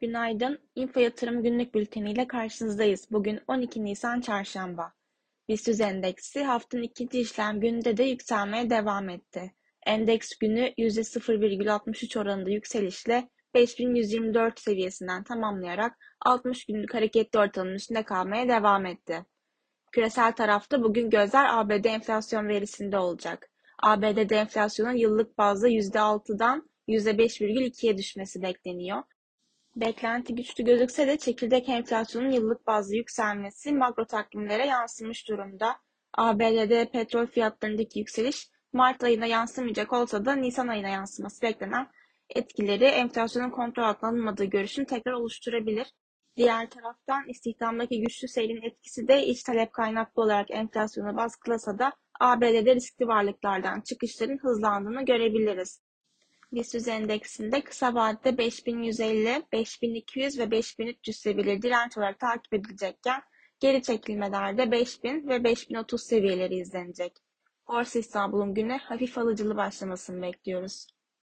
Günaydın. Info Yatırım Günlük Bülteni ile karşınızdayız. Bugün 12 Nisan Çarşamba. BIST endeksi haftanın ikinci işlem gününde de yükselmeye devam etti. Endeks günü %0,63 oranında yükselişle 5124 seviyesinden tamamlayarak 60 günlük hareketli ortalamanın üstünde kalmaya devam etti. Küresel tarafta bugün gözler ABD enflasyon verisinde olacak. ABD'de enflasyonun yıllık bazda %6'dan %5,2'ye düşmesi bekleniyor. Beklenti güçlü gözükse de çekirdek enflasyonun yıllık bazda yükselmesi makro takvimlere yansımış durumda. ABD'de petrol fiyatlarındaki yükseliş Mart ayına yansımayacak olsa da Nisan ayına yansıması beklenen etkileri enflasyonun kontrol altına alınmadığı görüşünü tekrar oluşturabilir. Diğer taraftan istihdamdaki güçlü seyrin etkisi de iç talep kaynaklı olarak enflasyonu baskılasa da ABD'de riskli varlıklardan çıkışların hızlandığını görebiliriz. BIST endeksinde kısa vadede 5150, 5200 ve 5300 seviyeleri direnç olarak takip edilecekken geri çekilmelerde 5000 ve 5030 seviyeleri izlenecek. Borsa İstanbul'un güne hafif alıcılı başlamasını bekliyoruz.